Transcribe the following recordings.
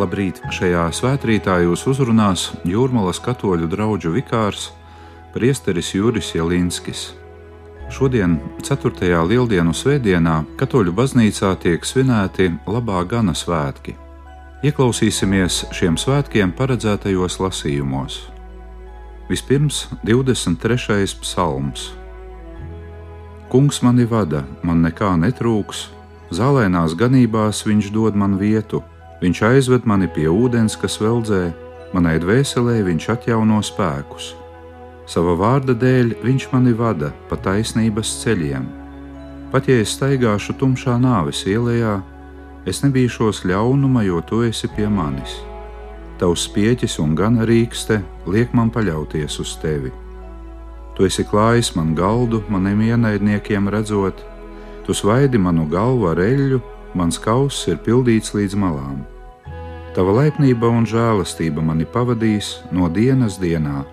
Labrīt! Šajā svētkrītā jūs uzrunās Jūrmalas katoļu draugu vikārs Priesteris Juris Jelinskis. Šodien, 4. lieldienu svētdienā, katoļu baznīcā tiek svinēti labā gana svētki. Ieklausīsimies šiem svētkiem paredzētajos lasījumos. Vispirms 23. psalms. Kungs mani vada, man nekā netrūks, zālēnās ganībās viņš dod man vietu Viņš aizved mani pie ūdens, kas veldzē, manai dvēselē viņš atjauno spēkus. Sava vārda dēļ viņš mani vada pa taisnības ceļiem. Pat ja es staigāšu tumšā nāves ielā, es nebīšos ļaunuma, jo tu esi pie manis. Tavs spieķis un gana rīkste liek man paļauties uz tevi. Tu esi klājis man galdu, maniem ienaidniekiem redzot, tu svaidi manu galvu ar eļļu mans kauss ir pildīts līdz malām. Tava laipnība un žēlastība mani pavadīs no dienas dienā,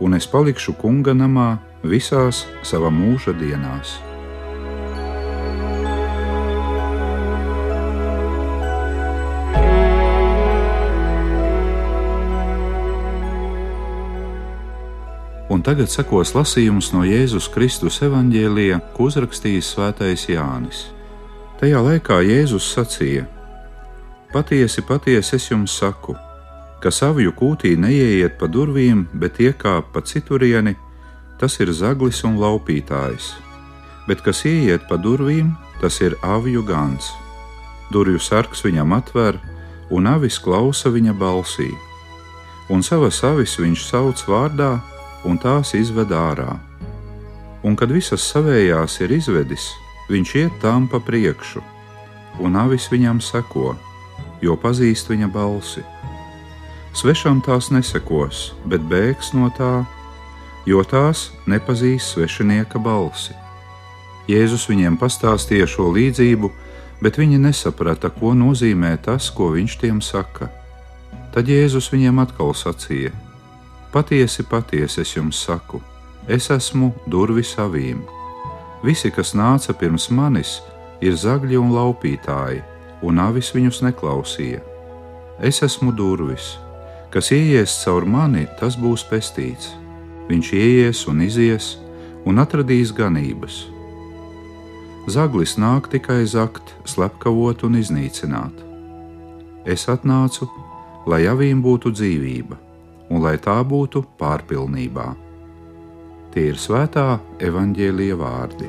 un es palikšu kunga namā visās sava mūža dienās. Un tagad sekos lasījums no Jēzus Kristus evanģēlija, ko uzrakstījis Svētais Jānis. Tajā laikā Jēzus sacīja: Patiesi, patiesi es jums saku, ka savju kūtī neieiet pa durvīm, bet iekāp pa citurieni, tas ir zaglis un laupītājs. Bet kas ieiet pa durvīm, tas ir avju gans. Durvju sargs viņam atver, un avis klausa viņa balsī. Un savas avis viņš sauc vārdā, un tās izved ārā. Un kad visas savējās ir izvedis, Viņš iet tām pa priekšu, un avis viņam seko, jo pazīst viņa balsi. Svešam tās nesekos, bet bēgs no tā, jo tās nepazīst svešinieka balsi. Jēzus viņiem pastāstīja šo līdzību, bet viņi nesaprata, ko nozīmē tas, ko viņš tiem saka. Tad Jēzus viņiem atkal sacīja: Patiesi, patiesi es jums saku, es esmu durvis avīm. Visi, kas nāca pirms manis, ir zagļi un laupītāji, un avis viņus neklausīja. Es esmu durvis, kas ieies caur mani, tas būs pestīts. Viņš ieies un izies un atradīs ganības. Zaglis nāk tikai zakt, slepkavot un iznīcināt. Es atnācu, lai avīm būtu dzīvība, un lai tā būtu pārpilnībā. Tie ir svētā evaņģēlīja vārdi.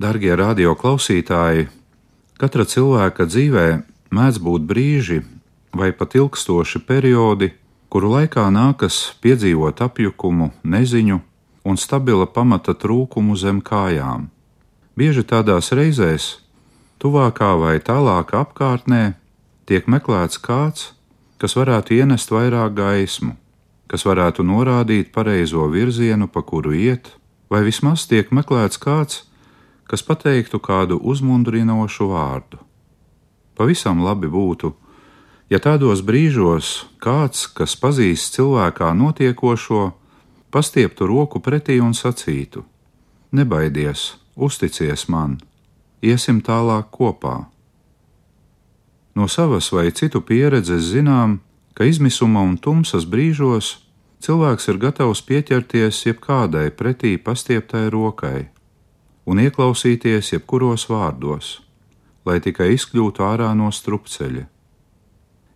Darbie radioklausītāji, katra cilvēka dzīvē mēdz būt brīži vai pat ilgstoši periodi, kuru laikā nākas piedzīvot apjukumu, neziņu un stabila pamata trūkumu zem kājām. Bieži tādās reizēs tuvākā vai tālākā apkārtnē tiek meklēts kāds, kas varētu ienest vairāk gaismu, kas varētu norādīt pareizo virzienu, pa kuru iet, vai vismaz tiek meklēts kāds, kas pateiktu kādu uzmundrinošu vārdu. Pavisam labi būtu, ja tādos brīžos kāds, kas pazīst cilvēkā notiekošo, pastieptu roku pretī un sacītu: Nebaidies, uzticies man! Iesim tālāk kopā. No savas vai citu pieredzes zinām, ka izmisuma un tumsas brīžos cilvēks ir gatavs pieķerties jebkādai pretī pastieptai rokai un ieklausīties jebkuros vārdos, lai tikai izkļūtu ārā no strupceļa.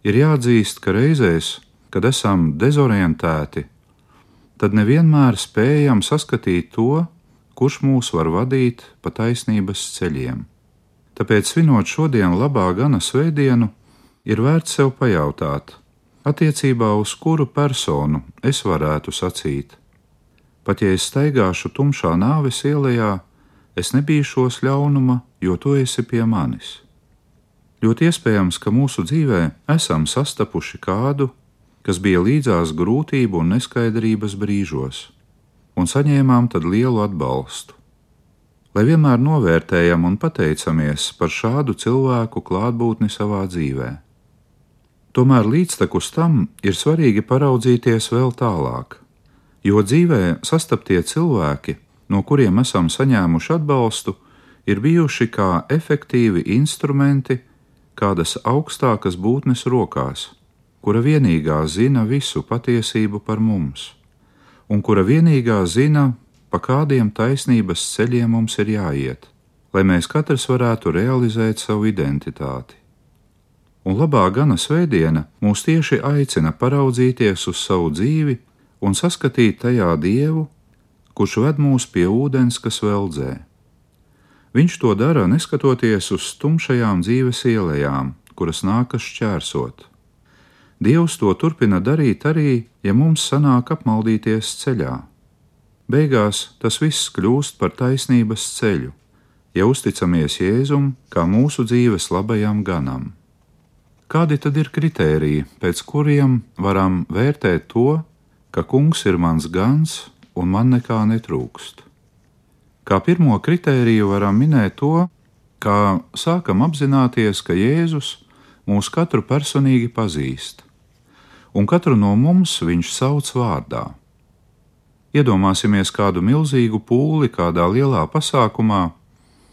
Ir jāatzīst, ka reizēs, kad esam dezorientēti, tad nevienmēr spējam saskatīt to, kurš mūs var vadīt pa taisnības ceļiem. Tāpēc, svinot šodien labā gana svētdienu, ir vērts sev pajautāt, attiecībā uz kuru personu es varētu sacīt. Pat ja es staigāšu tumšā nāves ielā, es nebīšos ļaunuma, jo tu esi pie manis. Ļoti iespējams, ka mūsu dzīvē esam sastapuši kādu, kas bija līdzās grūtību un neskaidrības brīžos un saņēmām tad lielu atbalstu. Lai vienmēr novērtējam un pateicamies par šādu cilvēku klātbūtni savā dzīvē. Tomēr līdztekus tam ir svarīgi paraudzīties vēl tālāk. Jo dzīvē sastaptie cilvēki, no kuriem esam saņēmuši atbalstu, ir bijuši kā efektīvi instrumenti kādas augstākas būtnes rokās, kura vienīgā zina visu patiesību par mums, un kura vienīgā zina, pa kādiem taisnības ceļiem mums ir jāiet, lai mēs katrs varētu realizēt savu identitāti. Un labā gana svētdiena mūs tieši aicina paraudzīties uz savu dzīvi un saskatīt tajā dievu, kurš ved mūs pie ūdens, kas veldzē. Viņš to dara neskatoties uz tumšajām dzīves ielām, kuras nākas šķērsot. Dievs to turpina darīt arī, ja mums sanāk apmaldīties ceļā Beigās tas viss kļūst par taisnības ceļu, ja uzticamies Jēzum kā mūsu dzīves labajam ganam. Kādi tad ir kritēriji, pēc kuriem varam vērtēt to, ka kungs ir mans gans un man nekā netrūkst? Kā pirmo kritēriju varam minēt to, kā sākam apzināties, ka Jēzus mūs katru personīgi pazīst, un katru no mums viņš sauc vārdā. Iedomāsimies kādu milzīgu pūli kādā lielā pasākumā,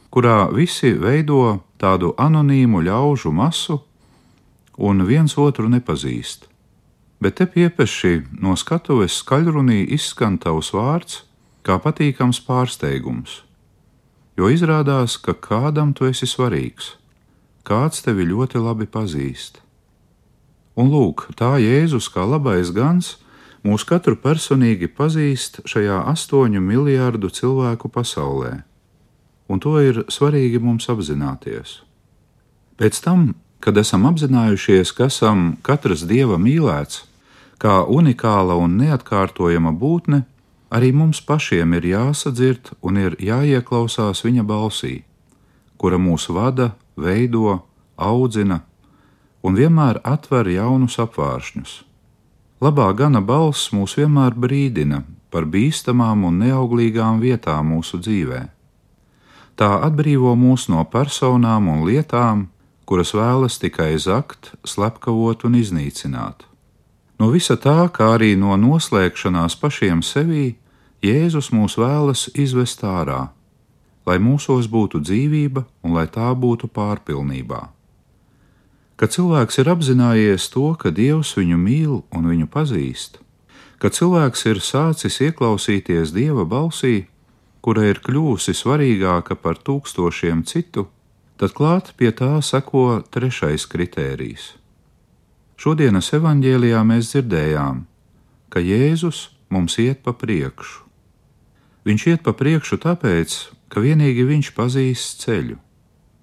kurā visi veido tādu anonīmu ļaužu masu un viens otru nepazīst. Bet te piepeši no skatuves skaļrunī izskan tavs vārds kā patīkams pārsteigums, jo izrādās, ka kādam tu esi svarīgs, kāds tevi ļoti labi pazīst. Un lūk, tā Jēzus kā labais gans mūs katru personīgi pazīst šajā astoņu miljārdu cilvēku pasaulē, un to ir svarīgi mums apzināties. Pēc tam, kad esam apzinājušies, ka esam katrs dieva mīlēts, kā unikāla un neatkārtojama būtne, arī mums pašiem ir jāsadzird un ir jāieklausās viņa balsī, kura mūs vada, veido, audzina un vienmēr atver jaunus apvāršņus Labā gana balss mūs vienmēr brīdina par bīstamām un neauglīgām vietām mūsu dzīvē. Tā atbrīvo mūs no personām un lietām, kuras vēlas tikai zakt, slepkavot un iznīcināt. No visa tā, kā arī no noslēgšanās pašiem sevī, Jēzus mūs vēlas izvest ārā, lai mūsos būtu dzīvība un lai tā būtu pārpilnībā. Kad cilvēks ir apzinājies to, ka Dievs viņu mīl un viņu pazīst, kad cilvēks ir sācis ieklausīties Dieva balsī, kura ir kļuvusi svarīgāka par tūkstošiem citu, tad klāt pie tā seko trešais kritērijs. Šodienas evanģēlijā mēs dzirdējām, ka Jēzus mums iet pa priekšu. Viņš iet pa priekšu tāpēc, ka vienīgi viņš pazīst ceļu.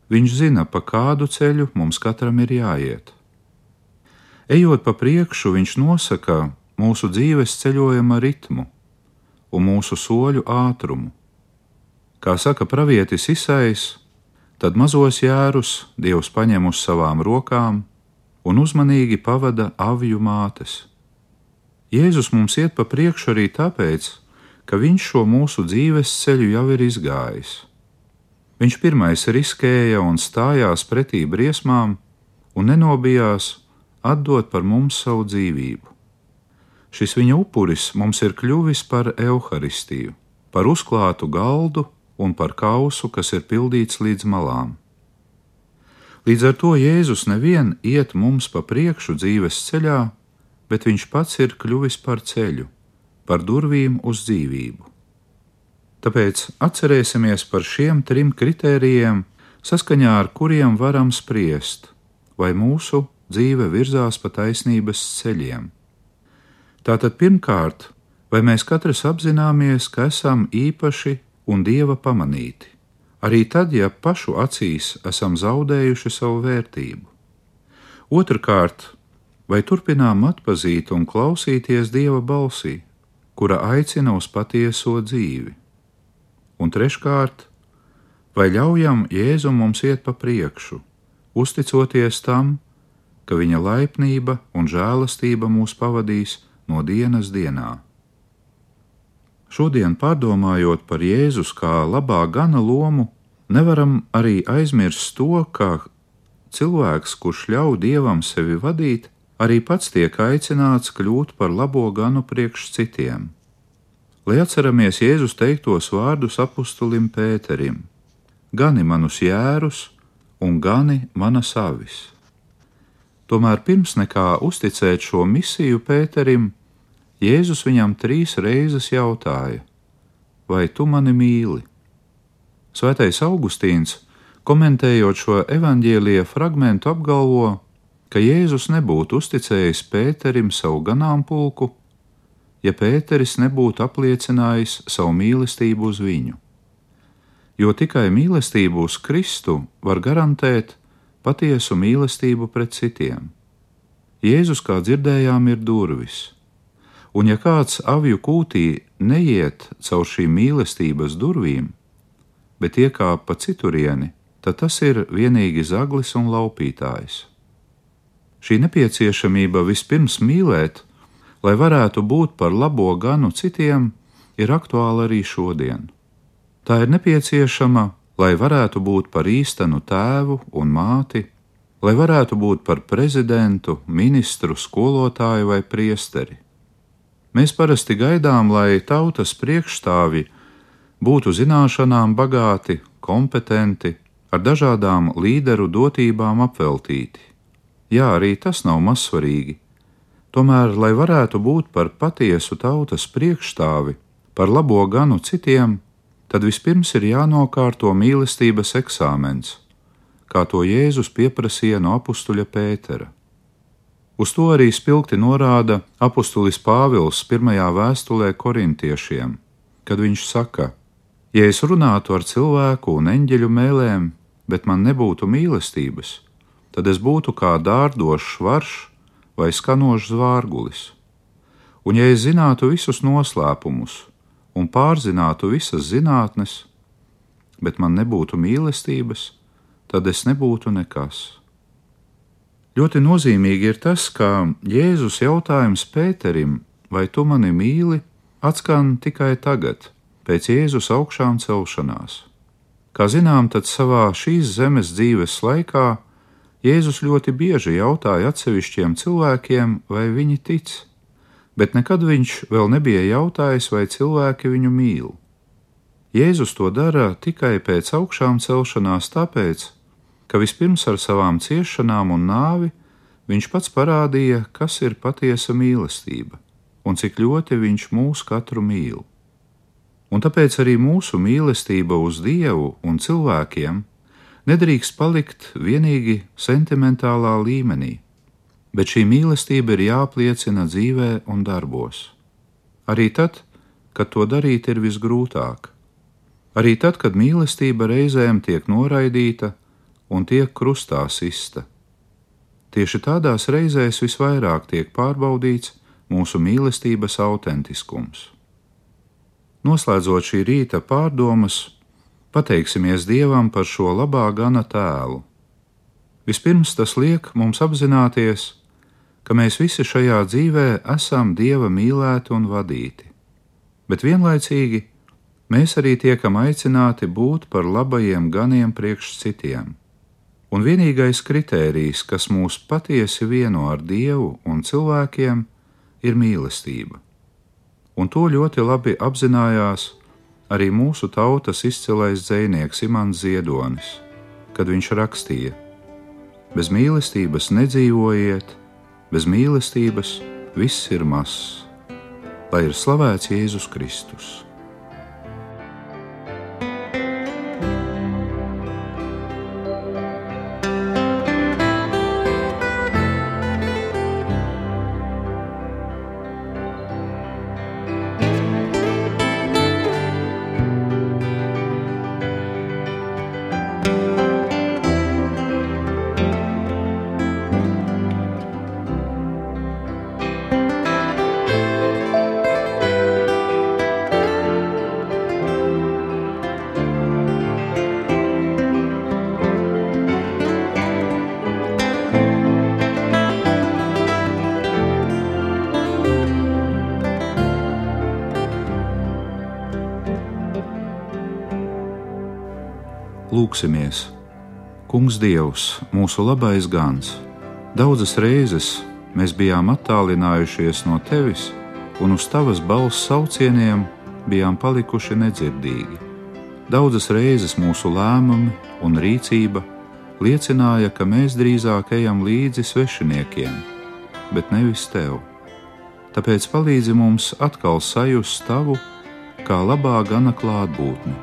Viņš zina, pa kādu ceļu mums katram ir jāiet. Ejot pa priekšu, viņš nosaka mūsu dzīves ceļojuma ritmu un mūsu soļu ātrumu. Kā saka pravietis Isais, tad mazos jērus Dievs paņem uz savām rokām un uzmanīgi pavada avju mātes. Jēzus mums iet pa priekšu arī tāpēc, ka viņš šo mūsu dzīves ceļu jau ir izgājis. Viņš pirmais riskēja un stājās pretī briesmām un nenobijās atdot par mums savu dzīvību. Šis viņa upuris mums ir kļuvis par evaharistiju, par uzklātu galdu un par kausu, kas ir pildīts līdz malām. Līdz ar to Jēzus nevien iet mums pa priekšu dzīves ceļā, bet viņš pats ir kļuvis par ceļu, par durvīm uz dzīvību. Tāpēc atcerēsimies par šiem trim kritērijiem, saskaņā ar kuriem varam spriest, vai mūsu dzīve virzās pa taisnības ceļiem. Tātad pirmkārt, vai mēs katrs apzināmies, ka esam īpaši un dieva pamanīti, arī tad, ja pašu acīs esam zaudējuši savu vērtību. Otrakārt, vai turpinām atpazīt un klausīties dieva balsī, kura aicina uz patieso dzīvi un treškārt, vai ļaujam Jēzum mums iet pa priekšu, uzticoties tam, ka viņa laipnība un žēlastība mūs pavadīs no dienas dienā. Šodien, pārdomājot par Jēzus kā labā gana lomu, nevaram arī aizmirst to, ka cilvēks, kurš ļauj dievam sevi vadīt, arī pats tiek aicināts kļūt par labo ganu priekš citiem. Lai atceramies Jēzus teiktos vārdus apustulim Pēterim: Gani manus jērus un gani manas avis. Tomēr pirms nekā uzticēt šo misiju Pēterim, Jēzus viņam trīs reizes jautāja: Vai tu mani mīli? Svētais Augustīns, komentējot šo evaņģēlīja fragment, apgalvo, ka Jēzus nebūtu uzticējis Pēterim savu ganāmpulku, ja Pēteris nebūtu apliecinājis savu mīlestību uz viņu. Jo tikai mīlestību uz Kristu var garantēt patiesu mīlestību pret citiem. Jēzus, kā dzirdējām, ir durvis un ja kāds avju kūtī neiet caur šīm mīlestības durvīm, bet iekāp pa citurieni, tad tas ir vienīgi zaglis un laupītājs. Šī nepieciešamība vispirms mīlēt, lai varētu būt par labo ganu citiem, ir aktuāla arī šodien. Tā ir nepieciešama, lai varētu būt par īstenu tēvu un māti, lai varētu būt par prezidentu, ministru, skolotāju vai priesteri. Mēs parasti gaidām, lai tautas priekšstāvi būtu zināšanām bagāti, kompetenti, ar dažādām līderu dotībām apveltīti. Jā, arī tas nav mazsvarīgi. Tomēr, lai varētu būt par patiesu tautas priekšstāvi, par labo ganu citiem, tad vispirms ir jānokārto mīlestības eksāmens, kā to Jēzus pieprasīja no apstuļa Pētera. Uz to arī spilgti norāda apustulis Pāvils pirmajā vēstulē korintiešiem, kad viņš saka: Ja es runātu ar cilvēku un eņģeļu mēlēm, bet man nebūtu mīlestības, tad es būtu kā dārdošs varš vai skanošs zvārgulis. Un ja es zinātu visus noslēpumus un pārzinātu visas zinātnes, bet man nebūtu mīlestības, tad es nebūtu nekas. Ļoti nozīmīgi ir tas, ka Jēzus jautājums Pēterim, vai tu mani mīli, atskan tikai tagad, pēc Jēzus augšām celšanās. Kā zinām, tad savā šīs zemes dzīves laikā Jēzus ļoti bieži jautāja atsevišķiem cilvēkiem, vai viņi tic, bet nekad viņš vēl nebija jautājis, vai cilvēki viņu mīl. Jēzus to dara tikai pēc augšām celšanās, tāpēc, ka vispirms ar savām ciešanām un nāvi viņš pats parādīja, kas ir patiesa mīlestība un cik ļoti viņš mūs katru mīl. Un tāpēc arī mūsu mīlestība uz Dievu un cilvēkiem nedrīkst palikt vienīgi sentimentālā līmenī, bet šī mīlestība ir jāpliecina dzīvē un darbos. Arī tad, kad to darīt ir visgrūtāk. Arī tad, kad mīlestība reizēm tiek noraidīta, un tiek krustā sista. Tieši tādās reizēs visvairāk tiek pārbaudīts mūsu mīlestības autentiskums. Noslēdzot šī rīta pārdomas, pateiksimies Dievam par šo labā gana tēlu. Vispirms tas liek mums apzināties, ka mēs visi šajā dzīvē esam Dieva mīlēti un vadīti, bet vienlaicīgi mēs arī tiekam aicināti būt par labajiem ganiem priekš citiem Un vienīgais kritērijs, kas mūs patiesi vieno ar Dievu un cilvēkiem, ir mīlestība. Un to ļoti labi apzinājās arī mūsu tautas izcilais dzinieks Imants Ziedonis, kad viņš rakstīja: Bez mīlestības nedzīvojiet, bez mīlestības viss ir mazs, lai ir slavēts Jēzus Kristus. Lūksimies! Kungs Dievs, mūsu labais gans, daudzas reizes mēs bijām attālinājušies no Tevis un uz Tavas balss saucieniem bijām palikuši nedzirdīgi. Daudzas reizes mūsu lēmumi un rīcība liecināja, ka mēs drīzāk ejam līdzi svešiniekiem, bet nevis tev. Tāpēc palīdzi mums atkal sajust tavu kā labā gana klātbūtni,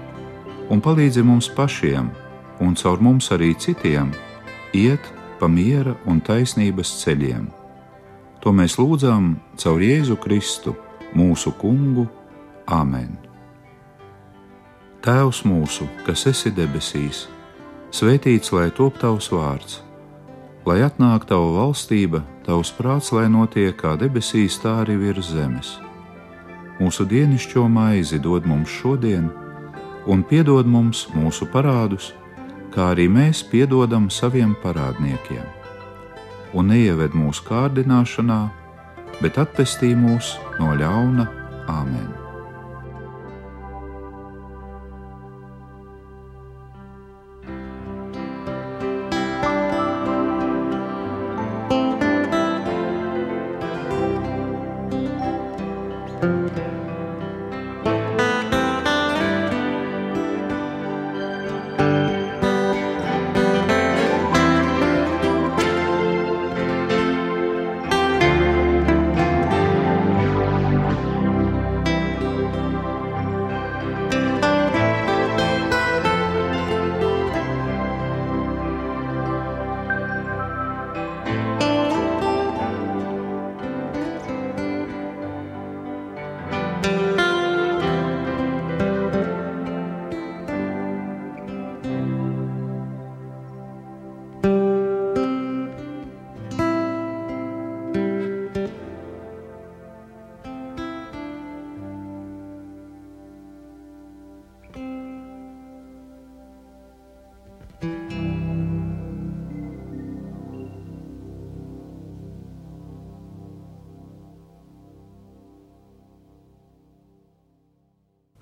un palīdzi mums pašiem, un caur mums arī citiem, iet pa miera un taisnības ceļiem. To mēs lūdzām caur Jēzu Kristu, mūsu Kungu. Āmen! Tēvs mūsu, kas esi debesīs, svētīts lai top tavs vārds, lai atnāktu tava valstība, tavs prāts, lai notiek kā debesīs, tā arī virs zemes. Mūsu dienascho maizi dod mums šodien, un piedod mums mūsu parādus kā arī mēs piedodam saviem parādniekiem. Un neieved mūsu kārdināšanā, bet atpestī mūs no ļauna Āmen.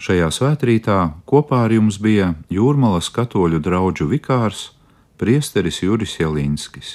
Šajā svētkrītā kopā ar jums bija Jūrmalas katoļu draugu vikārs Priesteris Juris Jelinskis.